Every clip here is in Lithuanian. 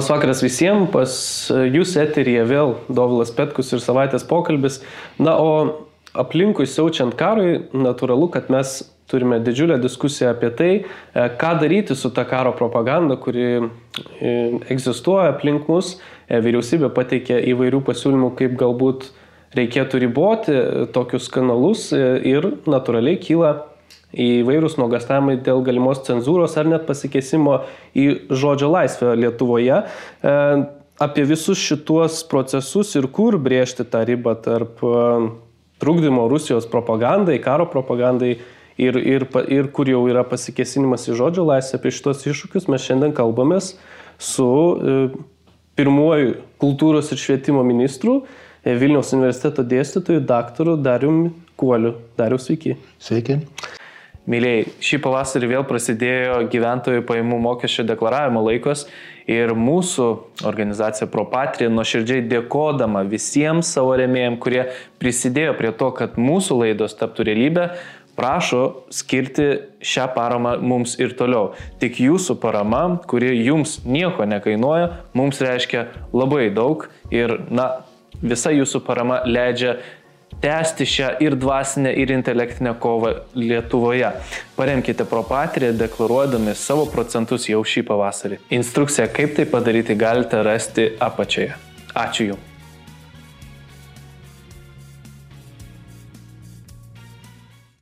Labas vakaras visiems, pas jūs eteryje vėl Dovilas Petkus ir savaitės pokalbis. Na, o aplinkui siaučiant karui, natūralu, kad mes turime didžiulę diskusiją apie tai, e, ką daryti su ta karo propaganda, kuri e, egzistuoja aplink mus. E, vyriausybė pateikė įvairių pasiūlymų, kaip galbūt reikėtų riboti tokius kanalus ir natūraliai kyla įvairūs nuogastavimai dėl galimos cenzūros ar net pasikesimo į žodžio laisvę Lietuvoje. E, apie visus šituos procesus ir kur brėžti tą ribą tarp e, trukdymo Rusijos propagandai, karo propagandai ir, ir, ir kur jau yra pasikesinimas į žodžio laisvę, apie šitos iššūkius mes šiandien kalbamės su e, pirmuoju kultūros ir švietimo ministru, Vilniaus universiteto dėstytoju, daktaru Darium Kuoliu. Dariu, sveiki. Sveiki. Mėlyjei, šį pavasarį vėl prasidėjo gyventojų pajamų mokesčio deklaravimo laikas ir mūsų organizacija ProPatrija nuoširdžiai dėkodama visiems savo remėjim, kurie prisidėjo prie to, kad mūsų laidos taptų realybę, prašo skirti šią paramą mums ir toliau. Tik jūsų parama, kuri jums nieko nekainuoja, mums reiškia labai daug ir, na, visa jūsų parama leidžia tęsti šią ir dvasinę, ir intelektinę kovą Lietuvoje. Paremkite propatriją, deklaruodami savo procentus jau šį pavasarį. Instrukciją, kaip tai padaryti, galite rasti apačioje. Ačiū Jums.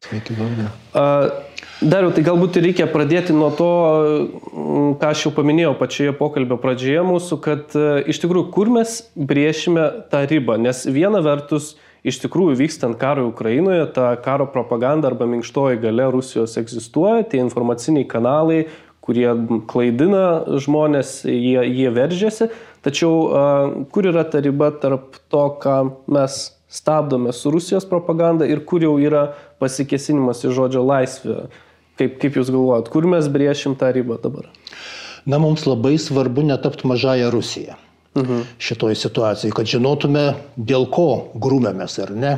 Sveiki, Vaida. Dariau, tai galbūt reikia pradėti nuo to, ką aš jau paminėjau pačioje pokalbio pradžioje mūsų, kad iš tikrųjų, kur mes briešime tą ribą. Nes viena vertus, iš tikrųjų vykstant karui Ukrainoje, ta karo propaganda arba minkštoji gale Rusijos egzistuoja, tie informaciniai kanalai, kurie klaidina žmonės, jie, jie veržiasi. Tačiau kur yra ta riba tarp to, ką mes stabdome su Rusijos propaganda ir kur jau yra pasikesinimas į žodžio laisvę? Kaip, kaip Jūs galvojat, kur mes briešim tą ribą dabar? Na, mums labai svarbu netapti mažąją Rusiją mhm. šitoj situacijai, kad žinotume, dėl ko grūmėmės ar ne,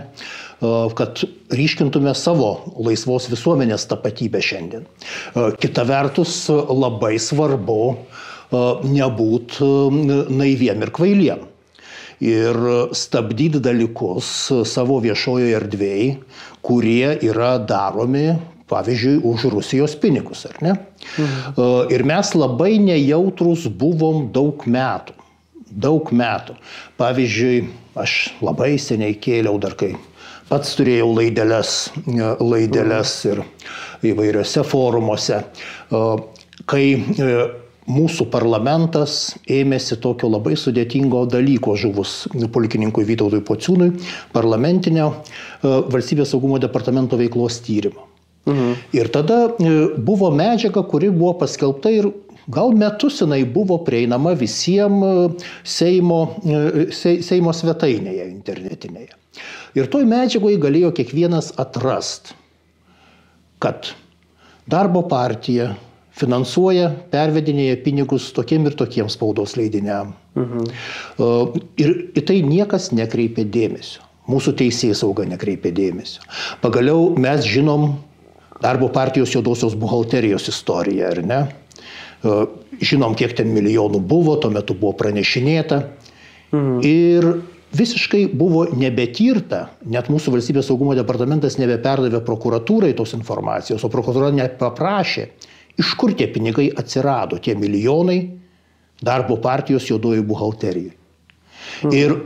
kad ryškintume savo laisvos visuomenės tapatybę šiandien. Kita vertus, labai svarbu nebūt naiviem ir kvailiem. Ir stabdyti dalykus savo viešojoje erdvėje, kurie yra daromi pavyzdžiui, už Rusijos pinigus, ar ne? Mhm. Ir mes labai nejautrus buvom daug metų daug metų. Pavyzdžiui, aš labai seniai kėliau dar kai pats turėjau laidelės, laidelės ir įvairiose forumuose, kai e, mūsų parlamentas ėmėsi tokio labai sudėtingo dalyko žuvus pulkininkui Vytautui Pociūnui, parlamentinio e, valstybės saugumo departamento veiklos tyrimo. Mhm. Ir tada e, buvo medžiaga, kuri buvo paskelbta ir Gal metus jinai buvo prieinama visiems e, Seimo, e, Seimo svetainėje internetinėje. Ir toj medžiagoje galėjo kiekvienas atrast, kad darbo partija finansuoja, pervedinėja pinigus tokiem ir tokiem spaudos leidiniam. Mhm. Ir į tai niekas nekreipė dėmesio. Mūsų teisėjai sauga nekreipė dėmesio. Pagaliau mes žinom darbo partijos juodosios buhalterijos istoriją, ar ne? E, žinom, kiek ten milijonų buvo, tuo metu buvo pranešinėta. Mhm. Ir visiškai buvo nebetyrta, net mūsų valstybės saugumo departamentas nebeperdavė prokuratūrai tos informacijos, o prokuratūra nepaprašė, iš kur tie pinigai atsirado, tie milijonai darbo partijos juodojų buhalterijai. Mhm. Ir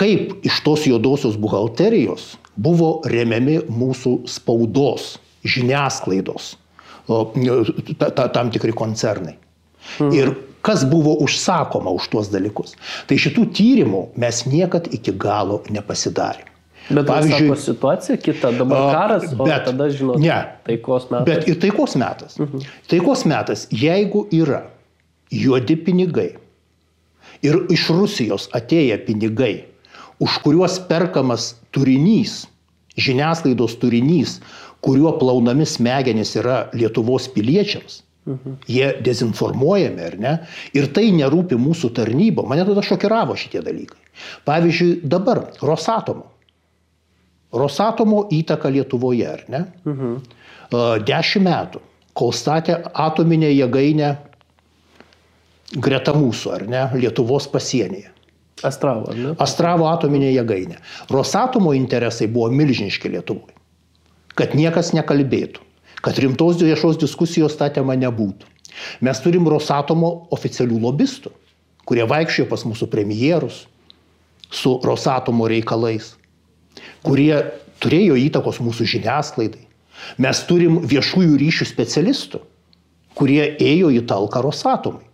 kaip iš tos juodosios buhalterijos buvo remiami mūsų spaudos, žiniasklaidos ta, ta, tam tikri koncernai. Mhm. Ir kas buvo užsakoma už tuos dalykus. Tai šitų tyrimų mes niekad iki galo nepasidarėm. Bet pavyzdžiui, situacija kita, dabar karas, o bet, tada, žinot, ne, taikos metas. Bet ir taikos metas. Mhm. Taikos metas, jeigu yra juodi pinigai ir iš Rusijos atėję pinigai, už kuriuos perkamas turinys, žiniasklaidos turinys, kuriuo plaunami smegenys yra Lietuvos piliečiams, mhm. jie dezinformuojami ar ne, ir tai nerūpi mūsų tarnybo, mane tada šokiravo šitie dalykai. Pavyzdžiui, dabar Rosatomo. Rosatomo įtaka Lietuvoje, ar ne? Mhm. Dešimt metų, kol statė atominę jėgainę greta mūsų, ar ne, Lietuvos pasienyje. Astravo, ne? Astravo atominė jėgainė. Rosatomo interesai buvo milžiniški Lietuvoje. Kad niekas nekalbėtų, kad rimtos viešos diskusijos tą temą nebūtų. Mes turim Rosatomo oficialių lobistų, kurie vaikščiojo pas mūsų premjerus su Rosatomo reikalais, kurie turėjo įtakos mūsų žiniasklaidai. Mes turim viešųjų ryšių specialistų, kurie ėjo į talką Rosatomui.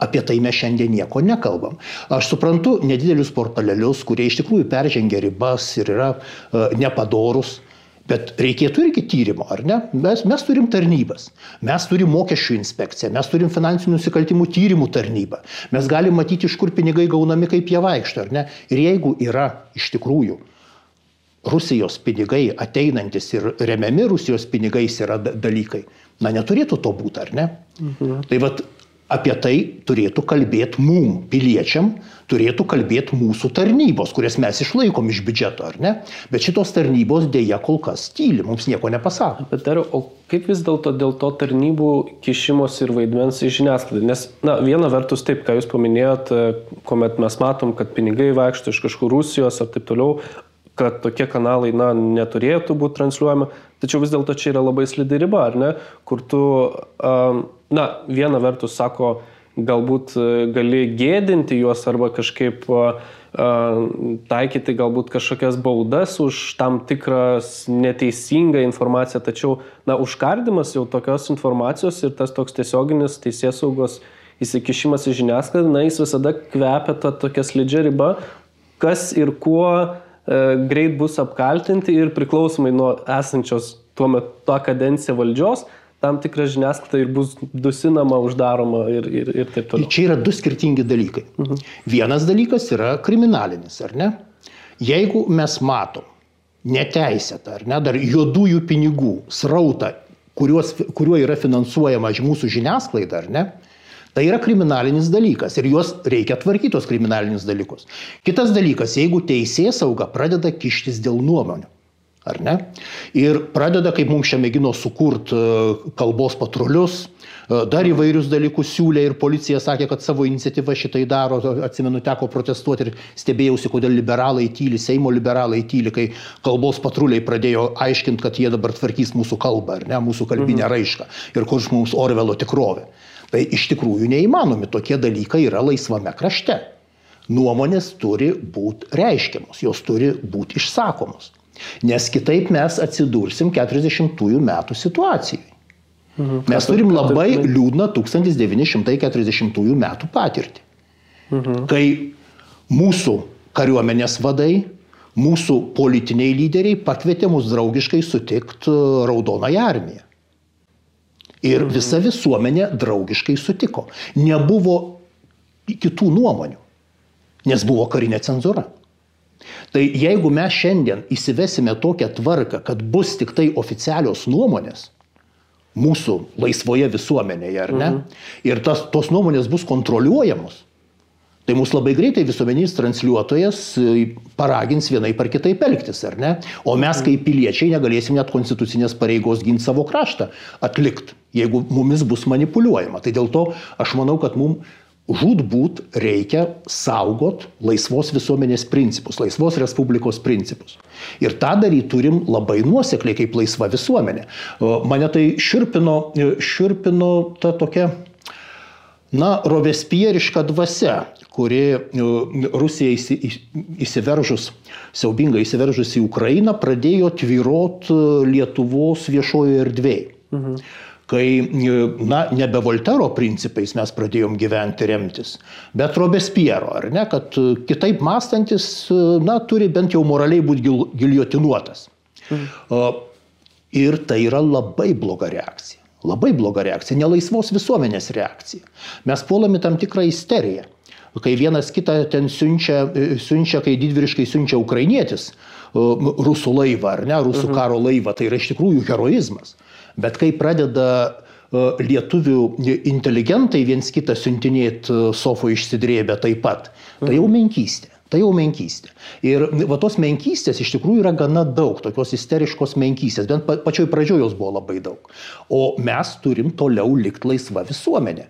Apie tai mes šiandien nieko nekalbam. Aš suprantu nedidelius portalelius, kurie iš tikrųjų peržengia ribas ir yra uh, nepadorus. Bet reikėtų irgi tyrimo, ar ne? Mes, mes turim tarnybas, mes turim mokesčių inspekciją, mes turim finansinių nusikaltimų tyrimų tarnybą, mes galim matyti, iš kur pinigai gaunami, kaip jie vaikšto, ar ne? Ir jeigu yra iš tikrųjų Rusijos pinigai ateinantis ir remiami Rusijos pinigais yra dalykai, na neturėtų to būti, ar ne? Mhm. Tai vad apie tai turėtų kalbėti mum, piliečiam, turėtų kalbėti mūsų tarnybos, kurias mes išlaikom iš biudžeto, ar ne? Bet šitos tarnybos dėja kol kas tyli, mums nieko nepasako. Bet dar, o kaip vis dėlto dėl to tarnybų kišimos ir vaidmens į žiniasklaidą? Nes, na, viena vertus taip, ką jūs paminėjot, kuomet mes matom, kad pinigai vaikšto iš kažkur Rusijos ar taip toliau, kad tokie kanalai, na, neturėtų būti transliuojami, tačiau vis dėlto čia yra labai slidi riba, ar ne? Kur tu, um, na, viena vertus sako, galbūt e, gali gėdinti juos arba kažkaip taikyti galbūt kažkokias baudas už tam tikras neteisingą informaciją, tačiau, na, užkardimas jau tokios informacijos ir tas toks tiesioginis teisės saugos įsikišimas į žiniasklaidą, na, jis visada kvepia tą tokią slidžią ribą, kas ir kuo e, greit bus apkaltinti ir priklausomai nuo esančios tuo metu tą kadenciją valdžios, tam tikra žiniasklaida ir bus dusinama, uždaroma ir, ir, ir taip toliau. Čia yra du skirtingi dalykai. Mhm. Vienas dalykas yra kriminalinis, ar ne? Jeigu mes matom neteisėtą, ar ne, dar juodųjų pinigų srautą, kuriuos, kuriuo yra finansuojama mūsų žiniasklaida, ar ne, tai yra kriminalinis dalykas ir juos reikia tvarkyti tos kriminalinius dalykus. Kitas dalykas, jeigu teisės sauga pradeda kištis dėl nuomonių. Ar ne? Ir pradeda, kaip mums čia mėgino sukurti e, kalbos patrulius, e, dar įvairius dalykus siūlė ir policija sakė, kad savo iniciatyvą šitai daro. Atsimenu, teko protestuoti ir stebėjausi, kodėl liberalai tyli, Seimo liberalai tyli, kai kalbos patruliai pradėjo aiškinti, kad jie dabar tvarkys mūsų kalbą, ar ne, mūsų kalbinę mhm. raišką ir kur mums Orvelo tikrovė. Tai iš tikrųjų neįmanomi tokie dalykai yra laisvame krašte. Nuomonės turi būti reiškiamos, jos turi būti išsakomos. Nes kitaip mes atsidursim 40-ųjų metų situacijai. Mhm. Mes turim labai liūdną 1940 metų patirtį. Mhm. Kai mūsų kariuomenės vadai, mūsų politiniai lyderiai pakvietė mus draugiškai sutikti Raudonąją armiją. Ir mhm. visa visuomenė draugiškai sutiko. Nebuvo kitų nuomonių, nes buvo karinė cenzūra. Tai jeigu mes šiandien įsivesime tokią tvarką, kad bus tik tai oficialios nuomonės mūsų laisvoje visuomenėje, ar ne, mhm. ir tas, tos nuomonės bus kontroliuojamos, tai mūsų labai greitai visuomeninis transliuotojas e, paragins vienai par kitaip elgtis, ar ne? O mes mhm. kaip piliečiai negalėsim net konstitucinės pareigos ginti savo kraštą atlikti, jeigu mumis bus manipuliuojama. Tai dėl to aš manau, kad mums žūtbūt reikia saugot laisvos visuomenės principus, laisvos respublikos principus. Ir tą daryti turim labai nuosekliai kaip laisva visuomenė. Mane tai širpino, širpino ta tokia, na, rovespieriška dvasia, kuri Rusija įsiveržus, siaubingai įsiveržus į Ukrainą, pradėjo tvyrot Lietuvos viešojo erdvėje. Mhm kai, na, nebe Voltero principais mes pradėjom gyventi remtis, bet Robespiero, ar ne, kad kitaip mąstantis, na, turi bent jau moraliai būti gil, giliotinuotas. Mhm. Ir tai yra labai bloga reakcija. Labai bloga reakcija, nelaisvos visuomenės reakcija. Mes puolame tam tikrą isteriją. Kai vienas kitą ten siunčia, siunčia kai didvyriškai siunčia ukrainietis rusų laivą, ar ne, rusų mhm. karo laivą, tai yra iš tikrųjų heroizmas. Bet kai pradeda e, lietuvių inteligentai viens kitą siuntinėti e, sofo išsidrėbę taip pat, tai jau menkystė. Tai jau menkystė. Ir va tos menkystės iš tikrųjų yra gana daug, tokios isteriškos menkystės, bent pačioj pradžioje jos buvo labai daug. O mes turim toliau likti laisva visuomenė.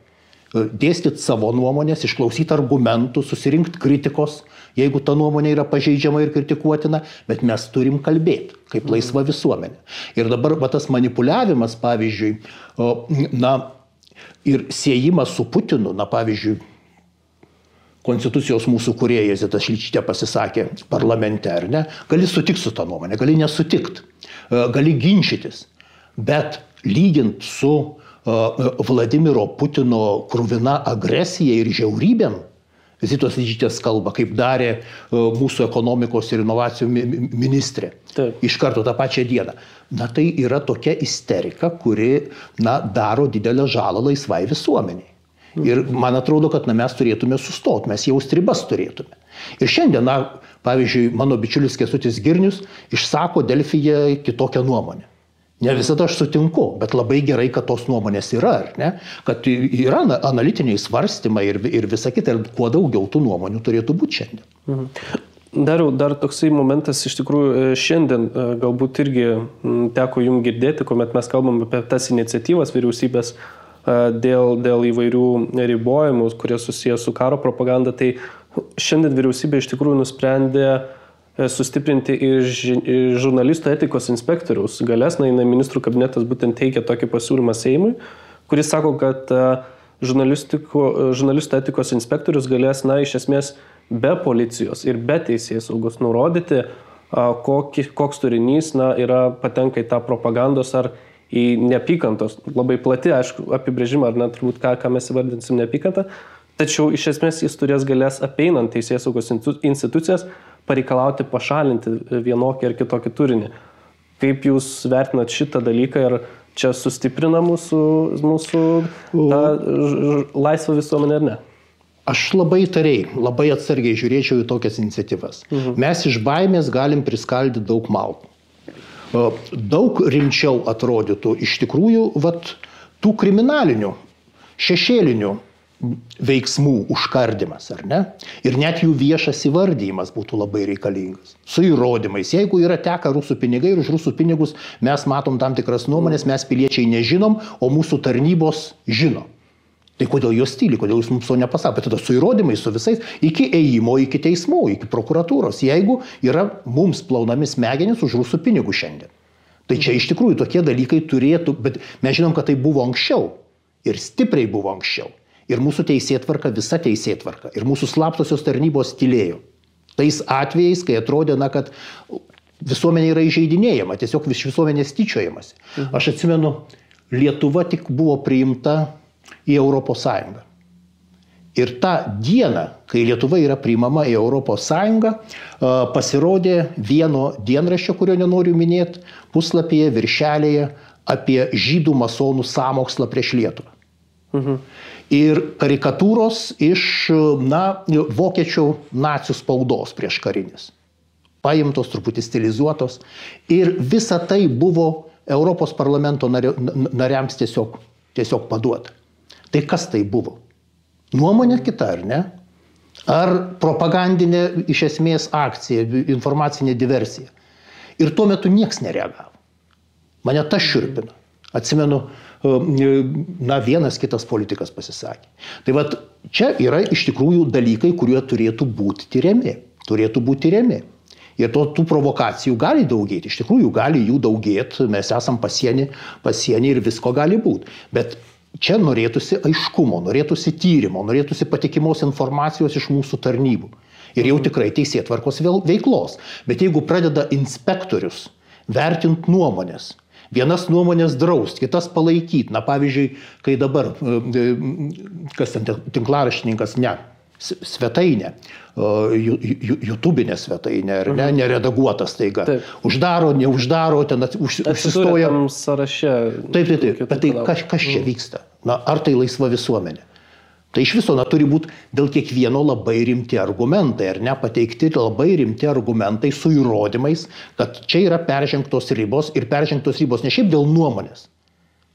Dėstyti savo nuomonės, išklausyti argumentų, susirinkti kritikos, jeigu ta nuomonė yra pažeidžiama ir kritikuotina, bet mes turim kalbėti kaip laisva visuomenė. Ir dabar va, tas manipuliavimas, pavyzdžiui, na, ir siejimas su Putinu, na, pavyzdžiui, Konstitucijos mūsų kuriejas Zita Šličytė pasisakė parlamente, ar ne, gali sutikti su tą nuomonę, gali nesutikti, gali ginčytis, bet lygint su Vladimiro Putino krūvina agresija ir žiaurybėm, Zitos Lyžytės kalba, kaip darė mūsų ekonomikos ir inovacijų ministrė. Taip. Iš karto tą pačią dieną. Na tai yra tokia isterika, kuri na, daro didelę žalą laisvai visuomeniai. Ir man atrodo, kad na, mes turėtume sustoti, mes jau stribas turėtume. Ir šiandien, na, pavyzdžiui, mano bičiulis Kesutis Girnius išsako Delfyje kitokią nuomonę. Ne visada aš sutinku, bet labai gerai, kad tos nuomonės yra, ar ne? Kad yra analitiniai svarstymai ir, ir visa kita, ir kuo daugiau tų nuomonių turėtų būti šiandien. Mhm. Dar, dar toksai momentas iš tikrųjų e, šiandien e, galbūt irgi teko jums girdėti, kuomet mes kalbam apie tas iniciatyvas vyriausybės e, dėl, dėl įvairių ribojimų, kurie susijęs su karo propaganda, tai šiandien vyriausybė iš tikrųjų nusprendė uh, sustiprinti ir žurnalistų etikos inspektoriaus galės. Na, ministrų kabinetas būtent teikia tokį pasiūlymą Seimui, kuris sako, kad e, žurnalistų etikos inspektorius galės, na, iš esmės be policijos ir be teisės saugos nurodyti, kokį, koks turinys, na, yra patenka į tą propagandos ar į neapykantos, labai plati, aišku, apibrėžimą, ar net turbūt ką, ką mes įvardinsim neapykantą, tačiau iš esmės jis turės galės apeinant teisės saugos institucijas pareikalauti pašalinti vienokį ar kitokį turinį. Kaip Jūs vertinat šitą dalyką ir čia sustiprina mūsų, mūsų laisvą visuomenę ar ne? Aš labai tariai, labai atsargiai žiūrėčiau į tokias iniciatyvas. Mhm. Mes iš baimės galim priskaldyti daug malkų. Daug rimčiau atrodytų iš tikrųjų vat, tų kriminalinių, šešėlinių veiksmų užkardimas, ar ne? Ir net jų viešas įvardymas būtų labai reikalingas. Su įrodymais. Jeigu yra teka rusų pinigai ir už rusų pinigus mes matom tam tikras nuomonės, mes piliečiai nežinom, o mūsų tarnybos žino. Tai kodėl jos tyli, kodėl jūs mums to nepasakėte? Tada su įrodymais, su visais, iki ėjimo, iki teismų, iki prokuratūros, jeigu yra mums plaunami smegenys už rusų pinigų šiandien. Tai čia iš tikrųjų tokie dalykai turėtų, bet mes žinom, kad tai buvo anksčiau. Ir stipriai buvo anksčiau. Ir mūsų teisėtvarka, visa teisėtvarka. Ir mūsų slaptosios tarnybos tylėjo. Tais atvejais, kai atrodė, na, kad visuomenė yra įžeidinėjama, tiesiog iš visuomenės tyčiojamasi. Mhm. Aš atsimenu, Lietuva tik buvo priimta į Europos Sąjungą. Ir tą dieną, kai Lietuva yra priimama į Europos Sąjungą, pasirodė vieno dienraščio, kurio nenoriu minėti, puslapyje, viršelėje apie žydų masonų sąmokslą prieš Lietuvą. Mhm ir karikatūros iš, na, vokiečių nacijų spaudos prieš karinis. Paimtos, truputį stilizuotos. Ir visa tai buvo Europos parlamento nariams tiesiog, tiesiog paduota. Tai kas tai buvo? Nuomonė kita, ar ne? Ar propagandinė iš esmės akcija, informacinė diversija. Ir tuo metu niekas nereagavo. Mane tas širpina. Atsimenu, na, vienas kitas politikas pasisakė. Tai vad, čia yra iš tikrųjų dalykai, kurie turėtų būti tyriami. Turėtų būti tyriami. Ir to, tų provokacijų gali daugėti, iš tikrųjų gali jų daugėti, mes esam pasienį, pasienį ir visko gali būti. Bet čia norėtųsi aiškumo, norėtųsi tyrimo, norėtųsi patikimos informacijos iš mūsų tarnybų. Ir jau tikrai teisėtvarkos veiklos. Bet jeigu pradeda inspektorius vertinti nuomonės, Vienas nuomonės draust, kitas palaikyti. Na pavyzdžiui, kai dabar, e, e, kas ten tinklaraštininkas, ne, svetainė, YouTube'inė svetainė, ar ne, mhm. neredaguotas taiga. Taip. Uždaro, neuždaro, ten už, užsistoja. Sąraše. Taip, taip, taip. Bet tai kas, kas čia mhm. vyksta? Na, ar tai laisva visuomenė? Tai iš viso na, turi būti dėl kiekvieno labai rimti argumentai, ar ne pateikti labai rimti argumentai su įrodymais, kad čia yra peržengtos ribos ir peržengtos ribos ne šiaip dėl nuomonės,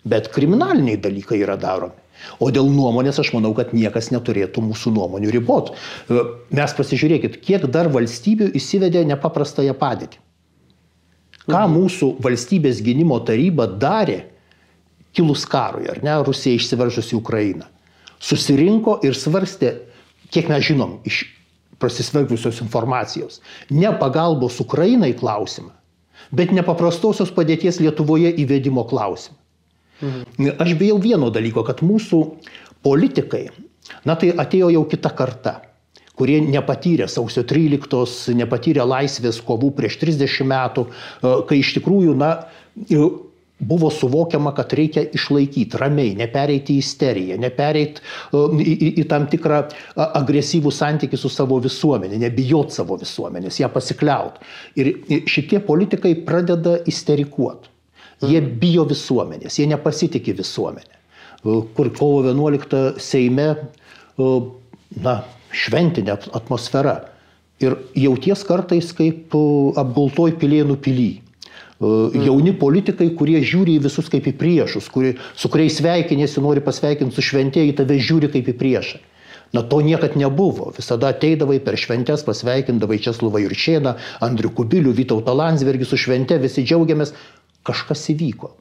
bet kriminaliniai dalykai yra daromi. O dėl nuomonės aš manau, kad niekas neturėtų mūsų nuomonių ribot. E, mes pasižiūrėkit, kiek dar valstybių įsivedė nepaprastąją padėtį. Ką mhm. mūsų valstybės gynimo taryba darė kilus karui, ar ne, Rusija išsiveržus į Ukrainą susirinko ir svarstė, kiek mes žinom iš prasisvergusios informacijos, ne pagalbos Ukrainai klausimą, bet nepaprastosios padėties Lietuvoje įvedimo klausimą. Mhm. Aš bijau vieno dalyko, kad mūsų politikai, na tai atėjo jau kita karta kurie nepatyrė sausio 13, nepatyrė laisvės kovų prieš 30 metų, e, kai iš tikrųjų, na, buvo suvokiama, kad reikia išlaikyti ramiai, nepereiti į isteriją, nepereiti uh, į, į, į tam tikrą agresyvų santykių su savo visuomenė, nebijot savo visuomenės, ją pasikliaut. Ir šitie politikai pradeda isterikuoti. Jie bijo visuomenės, jie nepasitikė visuomenė. Uh, kur kovo 11 Seime, uh, na, šventinė atmosfera. Ir jauties kartais kaip apgultoj pilėnų pilyje. Jauni politikai, kurie žiūri į visus kaip į priešus, kurie, su kuriais sveikinėsi, nori pasveikinti su šventė, į tave žiūri kaip į priešą. Na to niekad nebuvo. Visada ateidavai per šventės, pasveikindavai Česlovą Jurčieną, Andrių Kubilių, Vytautą Landsbergį su švente, visi džiaugiamės. Kažkas įvyko.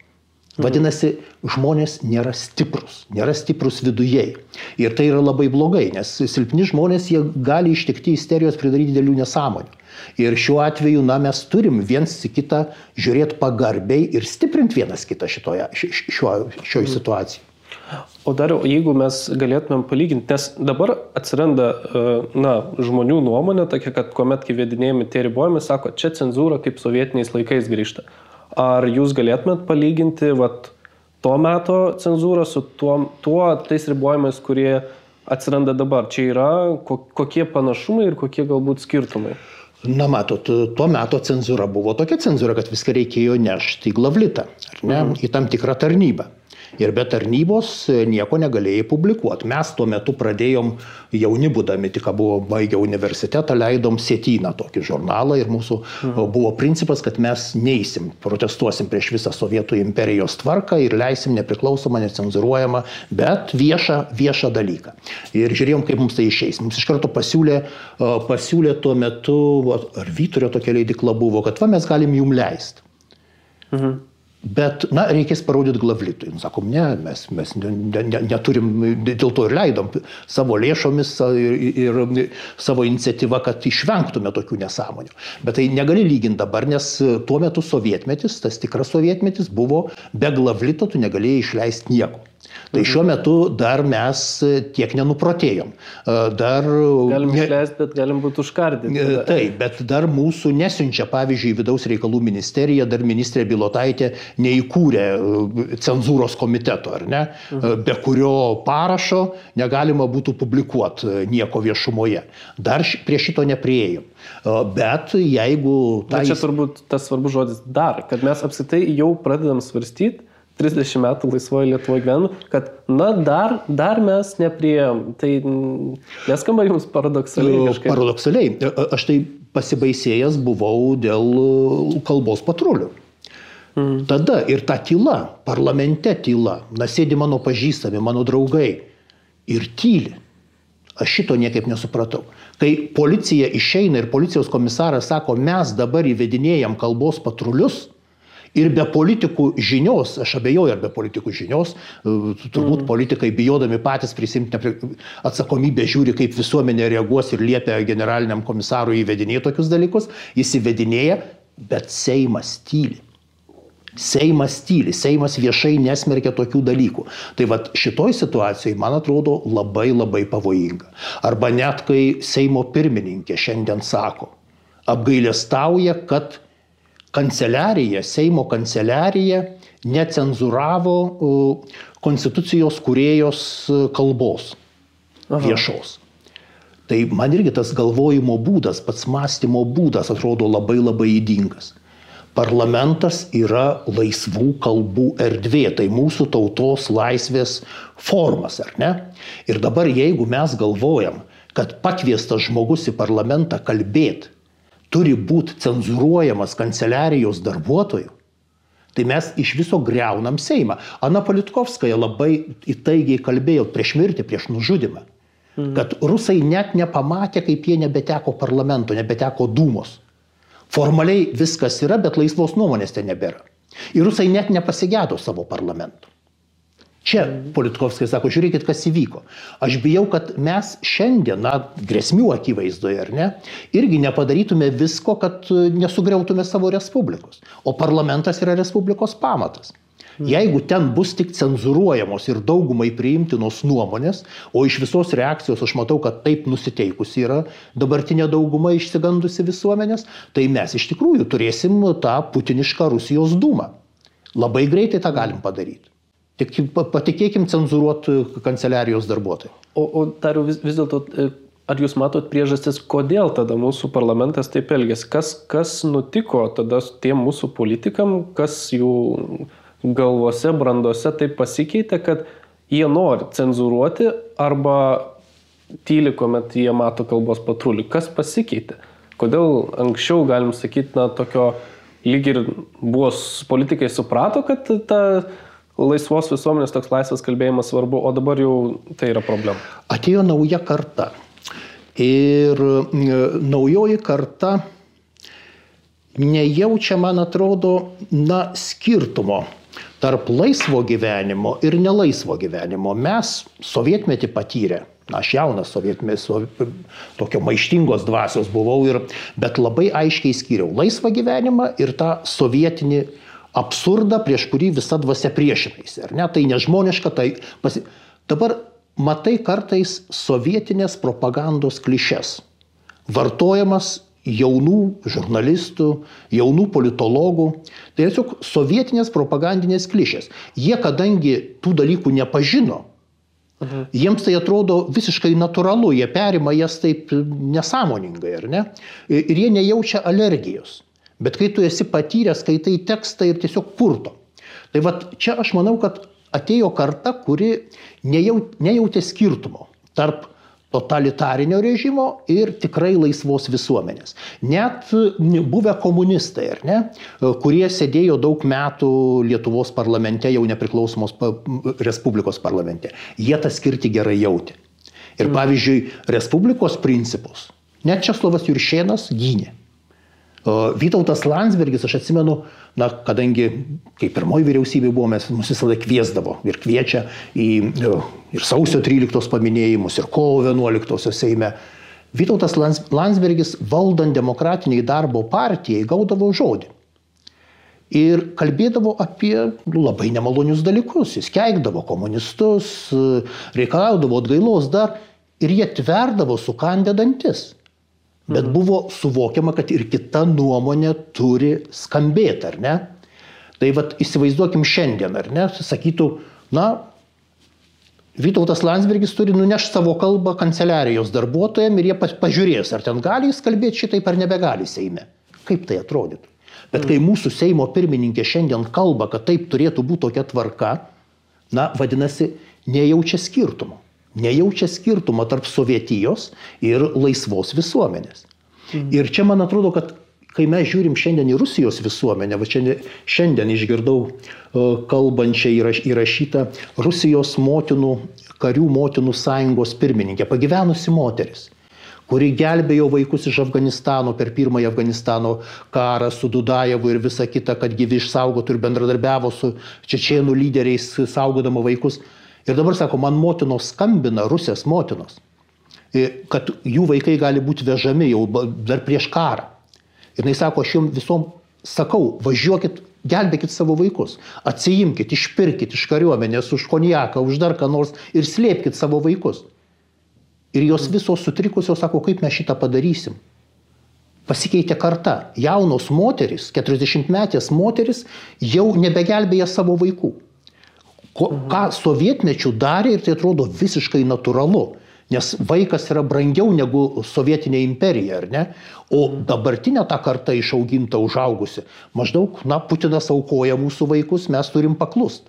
Vadinasi, žmonės nėra stiprus, nėra stiprus vidujei. Ir tai yra labai blogai, nes silpni žmonės jie gali ištikti isterijos pridaryti didelių nesąmonių. Ir šiuo atveju, na, mes turim viens į kitą žiūrėti pagarbiai ir stiprinti vienas kitą šitoje, šioje situacijoje. O dar, jeigu mes galėtumėm palyginti, nes dabar atsiranda, e, na, žmonių nuomonė tokia, kad kuomet įvedinėjami tie ribojimai, sako, čia cenzūra kaip sovietiniais laikais grįžta. Ar jūs galėtumėt palyginti vat, to meto cenzūrą su tuo, tuo tais ribojimais, kurie atsiranda dabar? Čia yra kokie panašumai ir kokie galbūt skirtumai? Na, matot, tuo metu cenzūra buvo tokia cenzūra, kad viską reikėjo nešti į glavlitą, ar ne, mhm. į tam tikrą tarnybą ir be tarnybos e, nieko negalėjai publikuoti. Mes tuo metu pradėjom jauni būdami, tik buvo baigę universitetą, leidom sėtyną tokį žurnalą ir mūsų mhm. buvo principas, kad mes neįsim, protestuosim prieš visą Sovietų imperijos tvarką ir leisim nepriklausomą, necenzuruojamą, bet viešą, viešą dalyką. Ir žiūrėjom, kaip mums tai išeis. Mums iš karto pasiūlė, pasiūlė tuo metu, ar Vyturio tokia leidikla buvo, kad va mes galim jum leisti. Mhm. Bet, na, reikės parodyti glavlitui. Sakom, ne, mes, mes ne, ne, neturim, dėl to ir leidom savo lėšomis ir, ir savo iniciatyvą, kad išvengtume tokių nesąmonių. Bet tai negali lyginti dabar, nes tuo metu sovietmetis, tas tikras sovietmetis buvo be glavlito, tu negalėjai išleisti nieko. Tai šiuo metu dar mes tiek nenuprotėjom. Dar... Galim išleisti, bet galim būti užkardyti. E, taip, bet dar mūsų nesiunčia, pavyzdžiui, vidaus reikalų ministerija, dar ministrė Bilotaitė neįkūrė e, cenzūros komiteto, ar ne, mhm. be kurio parašo negalima būtų publikuoti nieko viešumoje. Dar prie šito neprieėjom. Bet jeigu... Tai... Bet čia turbūt tas svarbus žodis dar, kad mes apsitai jau pradedam svarstyti, 30 metų laisvoje Lietuvoje gyvenu, kad, na, dar, dar mes neprieėm. Tai neskamba jums paradoksaliai. Kažkaip. Paradoksaliai. Aš tai pasibaisėjęs buvau dėl kalbos patrulių. Mm. Tada ir ta tyla, parlamente tyla, na sėdi mano pažįstami, mano draugai ir tyli. Aš šito niekaip nesupratau. Kai policija išeina ir policijos komisaras sako, mes dabar įvedinėjom kalbos patrulius, Ir be politikų žinios, aš abejoju, ar be politikų žinios, e, turbūt mm. politikai bijodami patys prisimti atsakomybę žiūri, kaip visuomenė reaguos ir liepia generaliniam komisarui įvedinėti tokius dalykus, jis įvedinėja, bet Seimas tyli. Seimas tyli, Seimas viešai nesmerkia tokių dalykų. Tai vad šitoj situacijai, man atrodo, labai labai pavojinga. Arba net kai Seimo pirmininkė šiandien sako, apgailestauja, kad kanceliarija, Seimo kanceliarija necenzūravo konstitucijos kuriejos kalbos Aha. viešos. Tai man irgi tas galvojimo būdas, pats mąstymo būdas atrodo labai labai įdingas. Parlamentas yra laisvų kalbų erdvė, tai mūsų tautos laisvės formas, ar ne? Ir dabar jeigu mes galvojam, kad pakviestas žmogus į parlamentą kalbėti turi būti cenzuruojamas kanceliarijos darbuotojų, tai mes iš viso greunam Seimą. Ana Politkovskaja labai įtaigiai kalbėjo prieš mirtį, prieš nužudimą, mhm. kad rusai net nepamatė, kaip jie nebeteko parlamento, nebeteko dūmos. Formaliai viskas yra, bet laisvos nuomonės ten nebėra. Ir rusai net nepasigėdo savo parlamento. Čia Politkovskai sako, žiūrėkit, kas įvyko. Aš bijau, kad mes šiandien, na, grėsmių akivaizdoje, ar ne, irgi nepadarytume visko, kad nesugriautume savo respublikos. O parlamentas yra respublikos pamatas. Jeigu ten bus tik cenzuruojamos ir daugumai priimtinos nuomonės, o iš visos reakcijos aš matau, kad taip nusiteikusi yra dabartinė dauguma išsigandusi visuomenės, tai mes iš tikrųjų turėsim tą putinišką Rusijos dūmą. Labai greitai tą galim padaryti. Tik patikėkim cenzuruoti kanceliarijos darbuotojai. O, o dar vis, vis dėlto, e, ar jūs matot priežastis, kodėl tada mūsų parlamentas taip elgėsi? Kas, kas nutiko tada tiem mūsų politikam, kas jų galvose, brandose taip pasikeitė, kad jie nori cenzuruoti arba tyli, kuomet jie mato kalbos patrulį. Kas pasikeitė? Kodėl anksčiau, galim sakyti, na, tokio lyg ir buvo politikai suprato, kad ta laisvos visuomenės toks laisvas kalbėjimas svarbu, o dabar jau tai yra problema. Atėjo nauja karta. Ir naujoji karta nejaučia, man atrodo, na, skirtumo tarp laisvo gyvenimo ir nelaisvo gyvenimo. Mes sovietmetį patyrę, na, aš jaunas sovietmetis, tokio maištingos dvasios buvau, ir, bet labai aiškiai skyriau laisvą gyvenimą ir tą sovietinį absurdą, prieš kurį visa dvasia priešinaisi. Ar ne? Tai nežmoniška, tai pasi... Dabar matai kartais sovietinės propagandos klišes. Vartojamas jaunų žurnalistų, jaunų politologų. Tai tiesiog sovietinės propagandinės klišės. Jie, kadangi tų dalykų nepažino, mhm. jiems tai atrodo visiškai natūralu, jie perima jas taip nesąmoningai, ar ne? Ir jie nejaučia alergijos. Bet kai tu esi patyręs, skaitai tekstą ir tiesiog purto. Tai va čia aš manau, kad atėjo karta, kuri nejaut, nejautė skirtumo tarp totalitarinio režimo ir tikrai laisvos visuomenės. Net buvę komunistai, ar ne, kurie sėdėjo daug metų Lietuvos parlamente, jau nepriklausomos Respublikos parlamente, jie tą skirti gerai jautė. Ir pavyzdžiui, Respublikos principus net Česlovas Juršėnas gynė. Vytautas Landsbergis, aš atsimenu, na, kadangi, kai pirmoji vyriausybė buvo, mes mus visada kviesdavo ir kviečia į ir sausio 13 paminėjimus, ir kovo 11 Seime. Vytautas Landsbergis valdant demokratiniai darbo partijai gaudavo žodį. Ir kalbėdavo apie nu, labai nemalonius dalykus. Jis keikdavo komunistus, reikalaudavo atgailos dar ir jie tverdavo sukandę dantis. Bet buvo suvokiama, kad ir kita nuomonė turi skambėti, ar ne? Tai vad įsivaizduokim šiandien, ar ne? Sakytų, na, Vytautas Landsbergis turi nunešti savo kalbą kanceliarijos darbuotojams ir jie pažiūrės, ar ten gali jis kalbėti šitaip ar nebegali Seime. Kaip tai atrodytų? Bet kai mūsų Seimo pirmininkė šiandien kalba, kad taip turėtų būti tokia tvarka, na, vadinasi, nejaučia skirtumo nejaučia skirtumo tarp sovietijos ir laisvos visuomenės. Mhm. Ir čia man atrodo, kad kai mes žiūrim šiandien į Rusijos visuomenę, va šiandien, šiandien išgirdau kalbančią įrašytą Rusijos motinų, karių motinų sąjungos pirmininkė, pagyvenusi moteris kuri gelbėjo vaikus iš Afganistano per pirmąjį Afganistano karą su Dudajevu ir visa kita, kad gyvi išsaugotų ir bendradarbiavo su čečienų lyderiais, saugodama vaikus. Ir dabar sako, man motinos skambina, rusės motinos, kad jų vaikai gali būti vežami jau dar prieš karą. Ir jis sako, aš jums visom sakau, važiuokit, gelbėkit savo vaikus, atsijimkit, išpirkit iš kariuomenės už konjaką, už dar ką nors ir slėpkit savo vaikus. Ir jos visos sutrikusios sako, kaip mes šitą padarysim. Pasikeitė karta. Jaunos moteris, 40 metės moteris jau nebegelbėja savo vaikų. Ko, ką sovietmečių darė ir tai atrodo visiškai natūralu. Nes vaikas yra brangiau negu sovietinė imperija, ar ne? O dabartinė ta karta išauginta, užaugusi, maždaug, na, Putinas aukoja mūsų vaikus, mes turim paklust.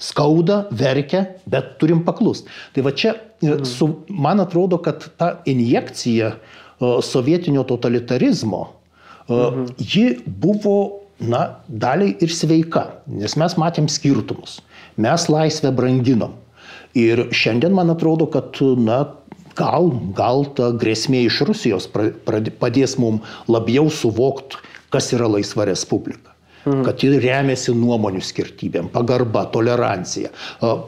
Skauda, verkia, bet turim paklust. Tai va čia, e, su, man atrodo, kad ta injekcija e, sovietinio totalitarizmo, e, mhm. ji buvo, na, daliai ir sveika, nes mes matėm skirtumus. Mes laisvę branginom. Ir šiandien man atrodo, kad na, gal, gal ta grėsmė iš Rusijos padės mums labiau suvokti, kas yra laisva respublika. Mhm. Kad ji remiasi nuomonių skirtybėm, pagarba, tolerancija,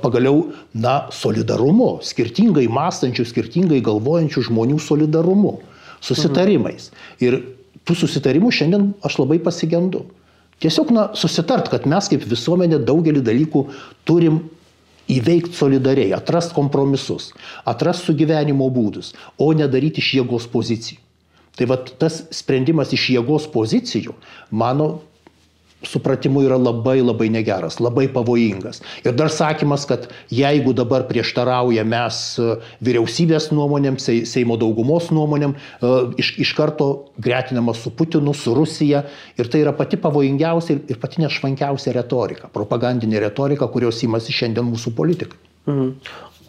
pagaliau, na, solidarumu, skirtingai mąstančių, skirtingai galvojančių žmonių solidarumu, susitarimais. Mhm. Ir tų susitarimų šiandien aš labai pasigendu. Tiesiog, na, susitart, kad mes kaip visuomenė daugelį dalykų turim įveikti solidariai, atrast kompromisus, atrast sugyvenimo būdus, o nedaryti iš jėgos pozicijų. Tai va tas sprendimas iš jėgos pozicijų, mano supratimu yra labai labai negeras, labai pavojingas. Ir dar sakymas, kad jeigu dabar prieštarauja mes e, vyriausybės nuomonėm, Seimo daugumos nuomonėm, e, iš, iš karto gretinama su Putinu, su Rusija. Ir tai yra pati pavojingiausia ir pati nešvankiausia retorika, propagandinė retorika, kurios įmasi šiandien mūsų politikai. Mhm.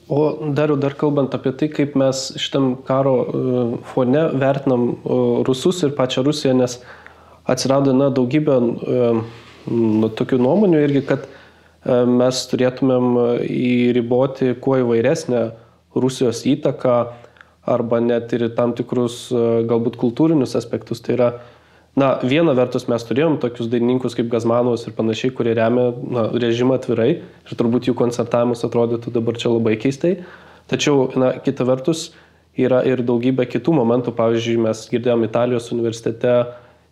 O dar, dar kalbant apie tai, kaip mes šitam karo e, fone vertinam rusus ir pačią Rusiją, nes atsirado na, daugybė e, nu, tokių nuomonių irgi, kad mes turėtumėm įriboti kuo įvairesnę Rusijos įtaką arba net ir tam tikrus galbūt kultūrinius aspektus. Tai yra na, viena vertus mes turėjom tokius dainininkus kaip Gazmanovas ir panašiai, kurie remia na, režimą atvirai ir turbūt jų koncertavimas atrodytų dabar čia labai keistai. Tačiau, na, kita vertus, yra ir daugybė kitų momentų. Pavyzdžiui, mes girdėjom Italijos universitete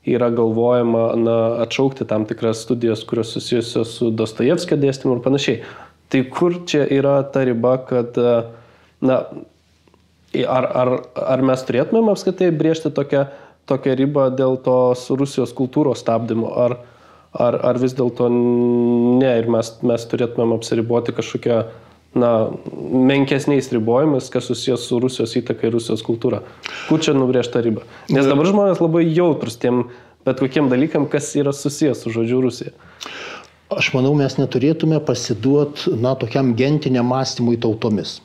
yra galvojama na, atšaukti tam tikras studijas, kurios susijusios su Dostojevskio dėstymu ir panašiai. Tai kur čia yra ta riba, kad, na, ar, ar, ar mes turėtumėm apskaitai briežti tokią tokią ribą dėl tos Rusijos kultūros stabdymo, ar, ar, ar vis dėlto ne ir mes, mes turėtumėm apsiriboti kažkokią na, menkesniais ribojimais, kas susijęs su Rusijos įtaka ir Rusijos kultūra. Kur čia nubrėžta riba? Nes dabar žmonės labai jautrus tiem bet kokiem dalykam, kas yra susijęs su žodžiu Rusija. Aš manau, mes neturėtume pasiduoti, na, tokiam gentiniam mąstymui tautomis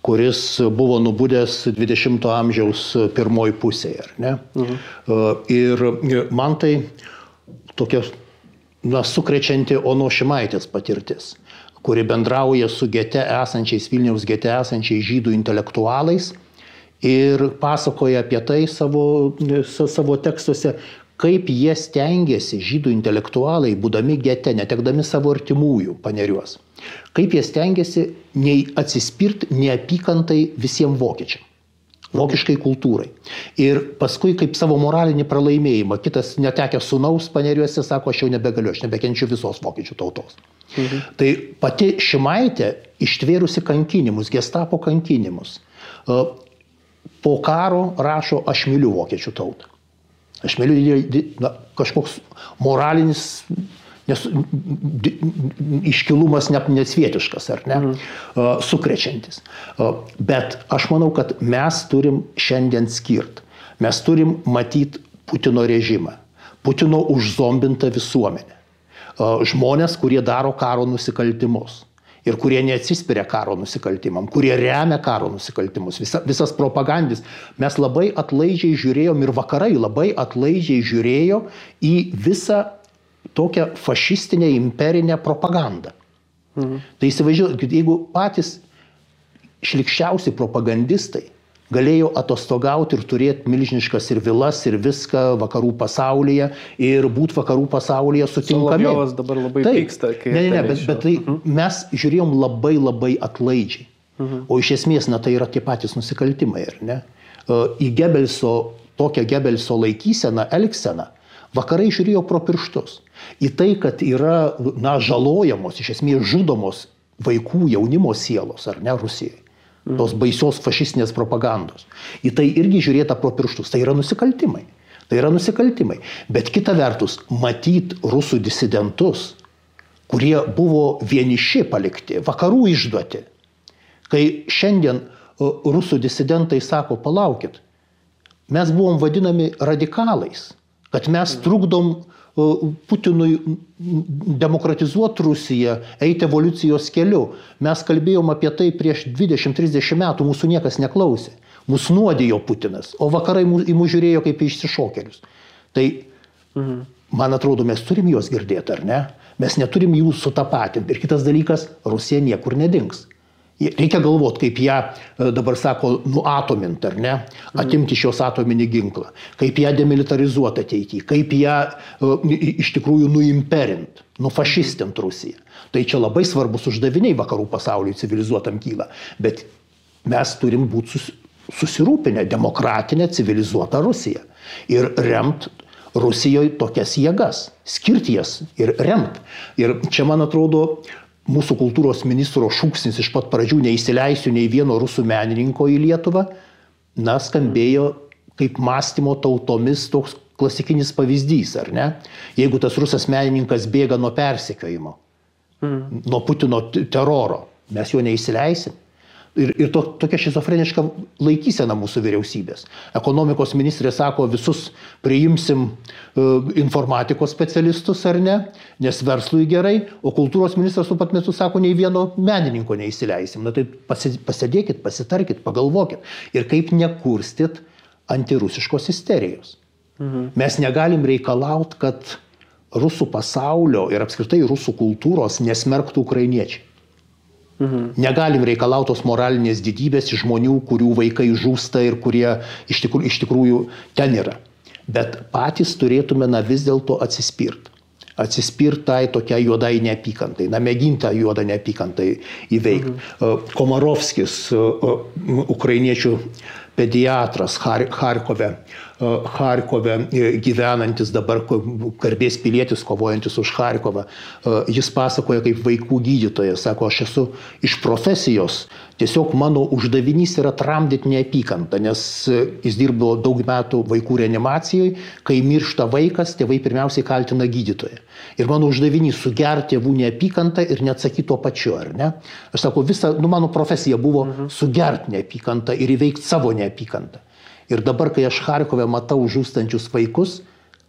kuris buvo nubudęs 20-ojo amžiaus pirmoji pusėje. Mhm. Ir man tai tokia na, sukrečianti Ono Šimaitės patirtis, kuri bendrauja su gete esančiais, Vilniaus gete esančiais žydų intelektualais ir pasakoja apie tai savo, savo tekstuose, kaip jie stengiasi, žydų intelektualai, būdami gete, netekdami savo artimųjų paneriuos, kaip jie stengiasi nei atsispirti neapykantai visiems vokiečiam. Vokiškai kultūrai. Ir paskui, kaip savo moralinį pralaimėjimą, kitas netekęs sunaus paneriuose sako, aš jau nebegaliu, aš nebekenčiu visos vokiečių tautos. Mhm. Tai pati Šimaitė ištvėrusi kankinimus, gestapo kankinimus, po karo rašo, aš myliu vokiečių tautą. Aš myliu na, kažkoks moralinis nes, iškilumas ne, nesvietiškas, ar ne, uh, sukrečiantis. Bet aš manau, kad mes turim šiandien skirt. Mes turim matyti Putino režimą, Putino užzombintą visuomenę. Žmonės, kurie daro karo nusikaltimus ir kurie neatsispiria karo nusikaltimam, kurie remia karo nusikaltimus, visa, visas propagandis. Mes labai atlaidžiai žiūrėjom ir vakarai labai atlaidžiai žiūrėjo į visą tokią fašistinę imperinę propagandą. Mhm. Tai įsivaizduokit, jeigu patys šlikščiausi propagandistai galėjo atostogauti ir turėti milžiniškas ir vilas, ir viską vakarų pasaulyje, ir būti vakarų pasaulyje sutinkami. Solovjovas dabar labai Taip, pyksta. Ne, ne, ne, bet, bet tai uh mhm. -huh. mes žiūrėjom labai labai atlaidžiai. Uh mhm. -huh. O iš esmės, na tai yra tie patys nusikaltimai, ar ne? Į Gebelso, tokią Gebelso laikyseną, elgseną, vakarai žiūrėjo pro pirštus. Į tai, kad yra, na, žalojamos, iš esmės žudomos vaikų, jaunimo sielos, ar ne, Rusijai tos baisios fašistinės propagandos. Į tai irgi žiūrėta pro pirštus. Tai yra nusikaltimai. Tai yra nusikaltimai. Bet kita vertus, matyt rusų disidentus, kurie buvo vieniši palikti, vakarų išduoti. Kai šiandien rusų disidentai sako, palaukit, mes buvom vadinami radikalais, kad mes trukdom Putinui demokratizuoti Rusiją, eiti evoliucijos keliu. Mes kalbėjom apie tai prieš 20-30 metų, mūsų niekas neklausė. Mūsų nuodijo Putinas, o vakarai į mus žiūrėjo kaip į išsišokėlius. Tai mhm. man atrodo, mes turim juos girdėti, ar ne? Mes neturim jų sutapatinti. Ir kitas dalykas, Rusija niekur nedings. Reikia galvoti, kaip ją e, dabar sako, nuatomint ar ne, atimti iš jos atominį ginklą, kaip ją demilitarizuoti ateityje, kaip ją e, iš tikrųjų nuimperint, nufašistint Rusiją. Tai čia labai svarbus uždaviniai vakarų pasauliui civilizuotam kyla. Bet mes turim būti susirūpinę demokratinę civilizuotą Rusiją ir remt Rusijoje tokias jėgas, skirti jas ir remt. Ir čia, man atrodo, mūsų kultūros ministro šūksnis iš pat pradžių neįsileisiu nei vieno rusų menininko į Lietuvą, na, skambėjo kaip mąstymo tautomis toks klasikinis pavyzdys, ar ne? Jeigu tas rusas menininkas bėga nuo persekiojimo, mm. nuo Putino teroro, mes jo neįsileisim. Ir, ir to, tokia šizofreniška laikysena mūsų vyriausybės. Ekonomikos ministrė sako, visus priimsim uh, informatikos specialistus ar ne, nes verslui gerai, o kultūros ministras tuo pat metu sako, nei vieno menininko neįsileisim. Na tai pasidėkit, pasitarkit, pagalvokit. Ir kaip nekurstit antirusiškos isterijos. Mhm. Mes negalim reikalauti, kad rusų pasaulio ir apskritai rusų kultūros nesmerktų ukrainiečiai. Mhm. Negalim reikalauti tos moralinės didybės iš žmonių, kurių vaikai žūsta ir kurie iš tikrųjų, iš tikrųjų ten yra. Bet patys turėtume na vis dėlto atsispirti. Atsispirti tai tokia juodai neapykantai, na mėginti tą juodą neapykantai įveikti. Mhm. Komarovskis, ukrainiečių pediatras Harkove, Harkove gyvenantis dabar garbės pilietis kovojantis už Harkovą. Jis pasakoja kaip vaikų gydytojas, sako, aš esu iš profesijos, tiesiog mano uždavinys yra tramdyti neapykantą, nes jis dirbo daug metų vaikų reanimacijoje, kai miršta vaikas, tėvai pirmiausiai kaltina gydytoją. Ir mano uždavinys sugerti tėvų neapykantą ir neatsakyti tuo pačiu, ar ne? Aš sakau, visa, nu, mano profesija buvo mhm. sugerti neapykantą ir įveikti savo neapykantą. Ir dabar, kai aš Harkove matau žūstančius vaikus,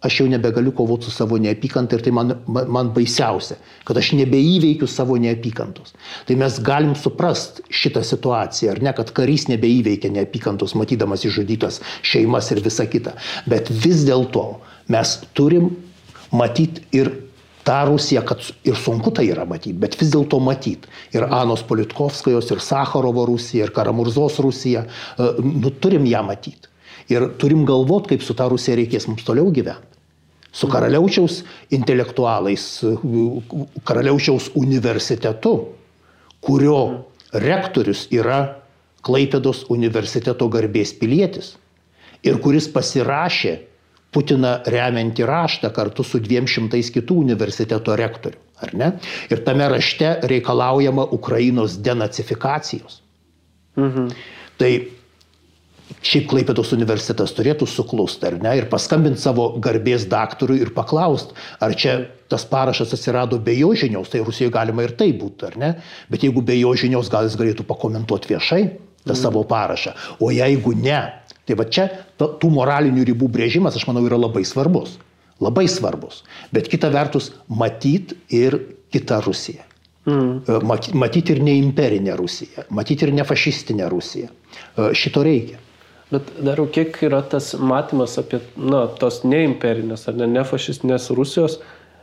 aš jau nebegaliu kovoti su savo neapykanta ir tai man, man baisiausia, kad aš nebeįveikiu savo neapykantos. Tai mes galim suprast šitą situaciją, ar ne, kad karys nebeįveikia neapykantos, matydamas išžudytas šeimas ir visa kita. Bet vis dėlto mes turim matyti ir tą Rusiją, kad ir sunku tai yra matyti, bet vis dėlto matyti. Ir Anos Politkovskajos, ir Sakharovo Rusija, ir Karamurzos Rusija, e, nu, turim ją matyti. Ir turim galvoti, kaip su tą Rusiją reikės mums toliau gyventi. Su karaliaučiaus intelektualais, karaliaučiaus universitetu, kurio rektorius yra Klaipėdos universiteto garbės pilietis ir kuris pasirašė Putiną remiantį raštą kartu su dviem šimtais kitų universiteto rektorių. Ar ne? Ir tame rašte reikalaujama Ukrainos denacifikacijos. Mhm. Tai šiaip Klaipėdos universitetas turėtų suklusti, ar ne, ir paskambinti savo garbės daktarui ir paklausti, ar čia tas parašas atsirado be jo žinios, tai Rusijoje galima ir tai būtų, ar ne, bet jeigu be jo žinios, gal jis galėtų pakomentuoti viešai tą mm. savo parašą, o jeigu ne, Tai va čia tų moralinių ribų brėžimas, aš manau, yra labai svarbus. Labai svarbus. Bet kita vertus, matyt ir kitą Rusiją. Mm. E, Matyti ir neimperinę Rusiją, matyti ir nefašistinę Rusiją. E, šito reikia. Bet dar kiek yra tas matymas apie na, tos neimperinės ar ne, nefašistinės Rusijos,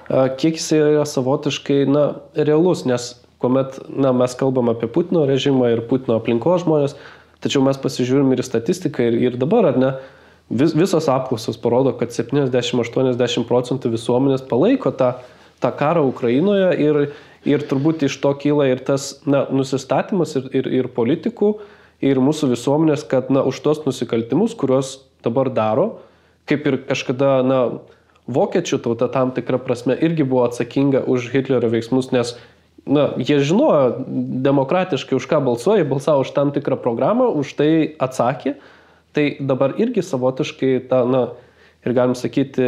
kiek jis yra savotiškai na, realus, nes kuomet na, mes kalbam apie Putino režimą ir Putino aplinkos žmonės, Tačiau mes pasižiūrim ir statistiką ir, ir dabar, ar ne, vis, visos apklausos parodo, kad 70-80 procentų visuomenės palaiko tą, tą karą Ukrainoje ir, ir turbūt iš to kyla ir tas na, nusistatymas ir, ir, ir politikų, ir mūsų visuomenės, kad na, už tos nusikaltimus, kuriuos dabar daro, kaip ir kažkada, na, vokiečių tauta tam tikrą prasme irgi buvo atsakinga už Hitlerio veiksmus, nes na, jie žinojo demokratiškai, už ką balsuoja, balsavo už tam tikrą programą, už tai atsakė. Tai dabar irgi savotiškai ta, na, ir galim sakyti,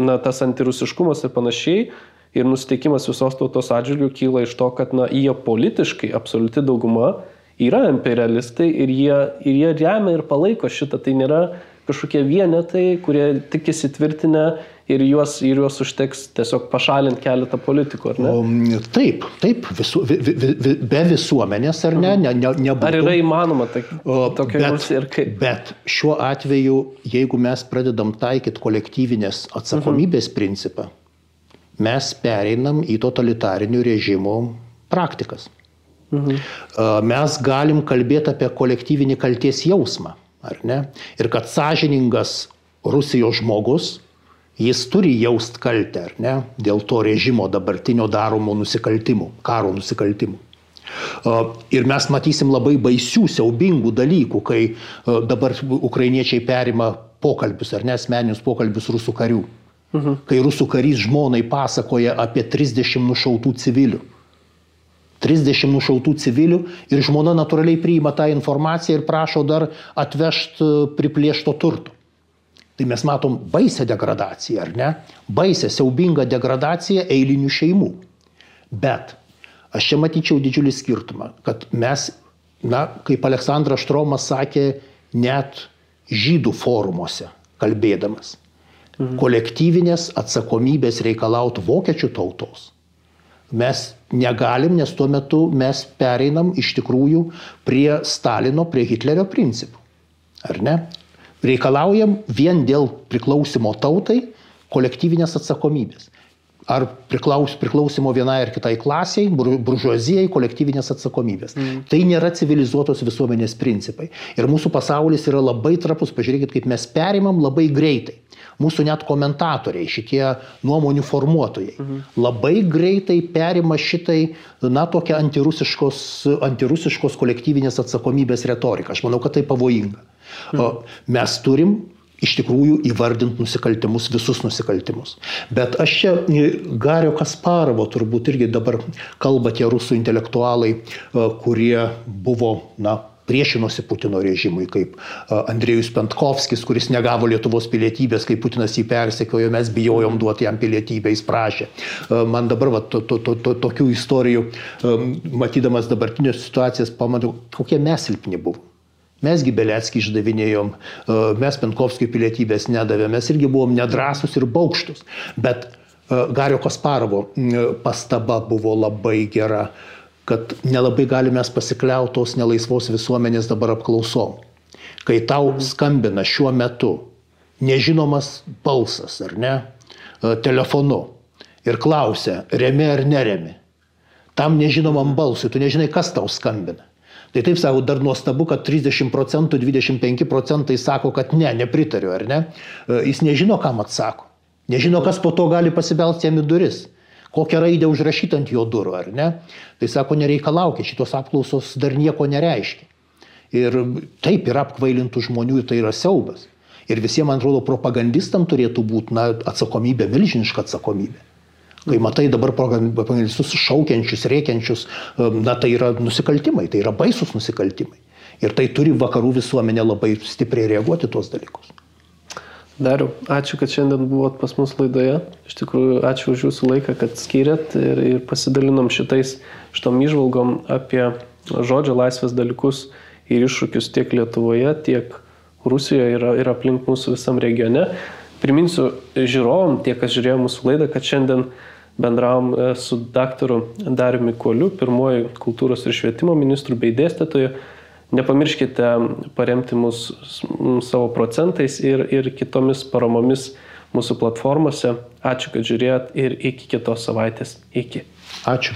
na, tas antirusiškumas ir panašiai, ir nusiteikimas visos tautos atžvilgių kyla iš to, kad, na, jie politiškai, absoliuti dauguma, yra imperialistai ir jie, ir jie remia ir palaiko šitą. Tai nėra kažkokie vienetai, kurie tik įsitvirtinę ir juos, ir juos užteks tiesiog pašalinti keletą politikų, ar ne? Taip, taip, visu, vi, vi, vi, be visuomenės, ar ne? ne, ne nebūtų. ar yra įmanoma tai, tokia Rusija ir kaip? Bet šiuo atveju, jeigu mes pradedam taikyti kolektyvinės atsakomybės mhm. principą, mes pereinam į totalitarinių režimų praktikas. Mhm. Mes galim kalbėti apie kolektyvinį kalties jausmą, ar ne? Ir kad sąžiningas Rusijos žmogus, jis turi jaust kaltę, ar ne? Dėl to režimo dabartinio daromų nusikaltimų, karo nusikaltimų. Ir mes matysim labai baisių, siaubingų dalykų, kai dabar ukrainiečiai perima pokalbius ar nesmeninius pokalbius rusų karių. Mhm. Kai rusų karys žmonai pasakoja apie 30 nušautų civilių 30 nušautų civilių ir žmona natūraliai priima tą informaciją ir prašo dar atvežti e, priplėšto turto. Tai mes matom baisę degradaciją, ar ne? Baisę, siaubingą degradaciją eilinių šeimų. Bet aš čia matyčiau didžiulį skirtumą, kad mes, na, kaip Aleksandras Štromas sakė, net žydų forumuose kalbėdamas, mhm. kolektyvinės atsakomybės reikalauti vokiečių tautos mes negalim, nes tuo metu mes pereinam iš tikrųjų prie Stalino, prie Hitlerio principų. Ar ne? Reikalaujam vien dėl priklausimo tautai kolektyvinės atsakomybės. Ar priklaus, priklausimo vienai ar kitai klasiai, buržuazijai, kolektyvinės atsakomybės. Mm. Tai nėra civilizuotos visuomenės principai. Ir mūsų pasaulis yra labai trapus. Pažiūrėkit, kaip mes perimam labai greitai mūsų net komentatoriai, šitie nuomonių formuotojai, mhm. labai greitai perima šitai, na, tokią antirusiškos, antirusiškos kolektyvinės atsakomybės retoriką. Aš manau, kad tai pavojinga. Mhm. Mes turim iš tikrųjų įvardinti nusikaltimus, visus nusikaltimus. Bet aš čia Gario Kasparovo turbūt irgi dabar kalba tie rusų intelektualai, kurie buvo, na, priešinosi Putino režimui, kaip Andrėjus Pentkovskis, kuris negavo Lietuvos pilietybės, kai Putinas jį persekiojo, mes bijojom duoti jam pilietybę, jis prašė. Man dabar va, to, to, to, to, tokių istorijų, matydamas dabartinės situacijas, pamatau, kokie mes silpni buvome. Mesgi Belecki išdavinėjom, mes Penkovskijui pilietybės nedavėm, mes irgi buvom nedrasus ir baukštus. Bet Gario Kasparovo pastaba buvo labai gera kad nelabai galime pasikliautos nelaisvos visuomenės dabar apklausom. Kai tau skambina šiuo metu nežinomas balsas, ar ne, e, telefonu ir klausia, remi ar neremi, tam nežinomam balsui, tu nežinai, kas tau skambina. Tai taip sako, dar nuostabu, kad 30 procentų, 25 procentai sako, kad ne, nepritariu, ar ne? E, jis nežino, kam atsako. Nežino, kas po to gali pasibelsti jam į duris kokią raidę užrašyti ant jo durų, ar ne? Tai sako, nereikalaukia, šitos apklausos dar nieko nereiškia. Ir taip yra apkvailintų žmonių tai yra siaubas. Ir visiems, man atrodo, propagandistam turėtų būti na, atsakomybė, milžiniška atsakomybė. Kai matai dabar propagandistus šaukiančius, rėkiančius, na tai yra nusikaltimai, tai yra baisus nusikaltimai. Ir tai turi vakarų visuomenė labai stipriai reaguoti tuos dalykus. Dariu, ačiū, kad šiandien buvot pas mus laidoje. Iš tikrųjų, ačiū už jūsų laiką, kad skiriat ir, ir pasidalinom šitais, šitom išvalgom apie žodžio laisvės dalykus ir iššūkius tiek Lietuvoje, tiek Rusijoje ir, ir aplink mūsų visam regione. Priminsiu žiūrovom, tie, kas žiūrėjo mūsų laidą, kad šiandien bendravom e, su daktaru Dariumi Koliu, pirmoji kultūros ir švietimo ministru bei dėstytoju. Nepamirškite paremti mus savo procentais ir, ir kitomis paramomis mūsų platformose. Ačiū, kad žiūrėjot ir iki kitos savaitės. Iki. Ačiū.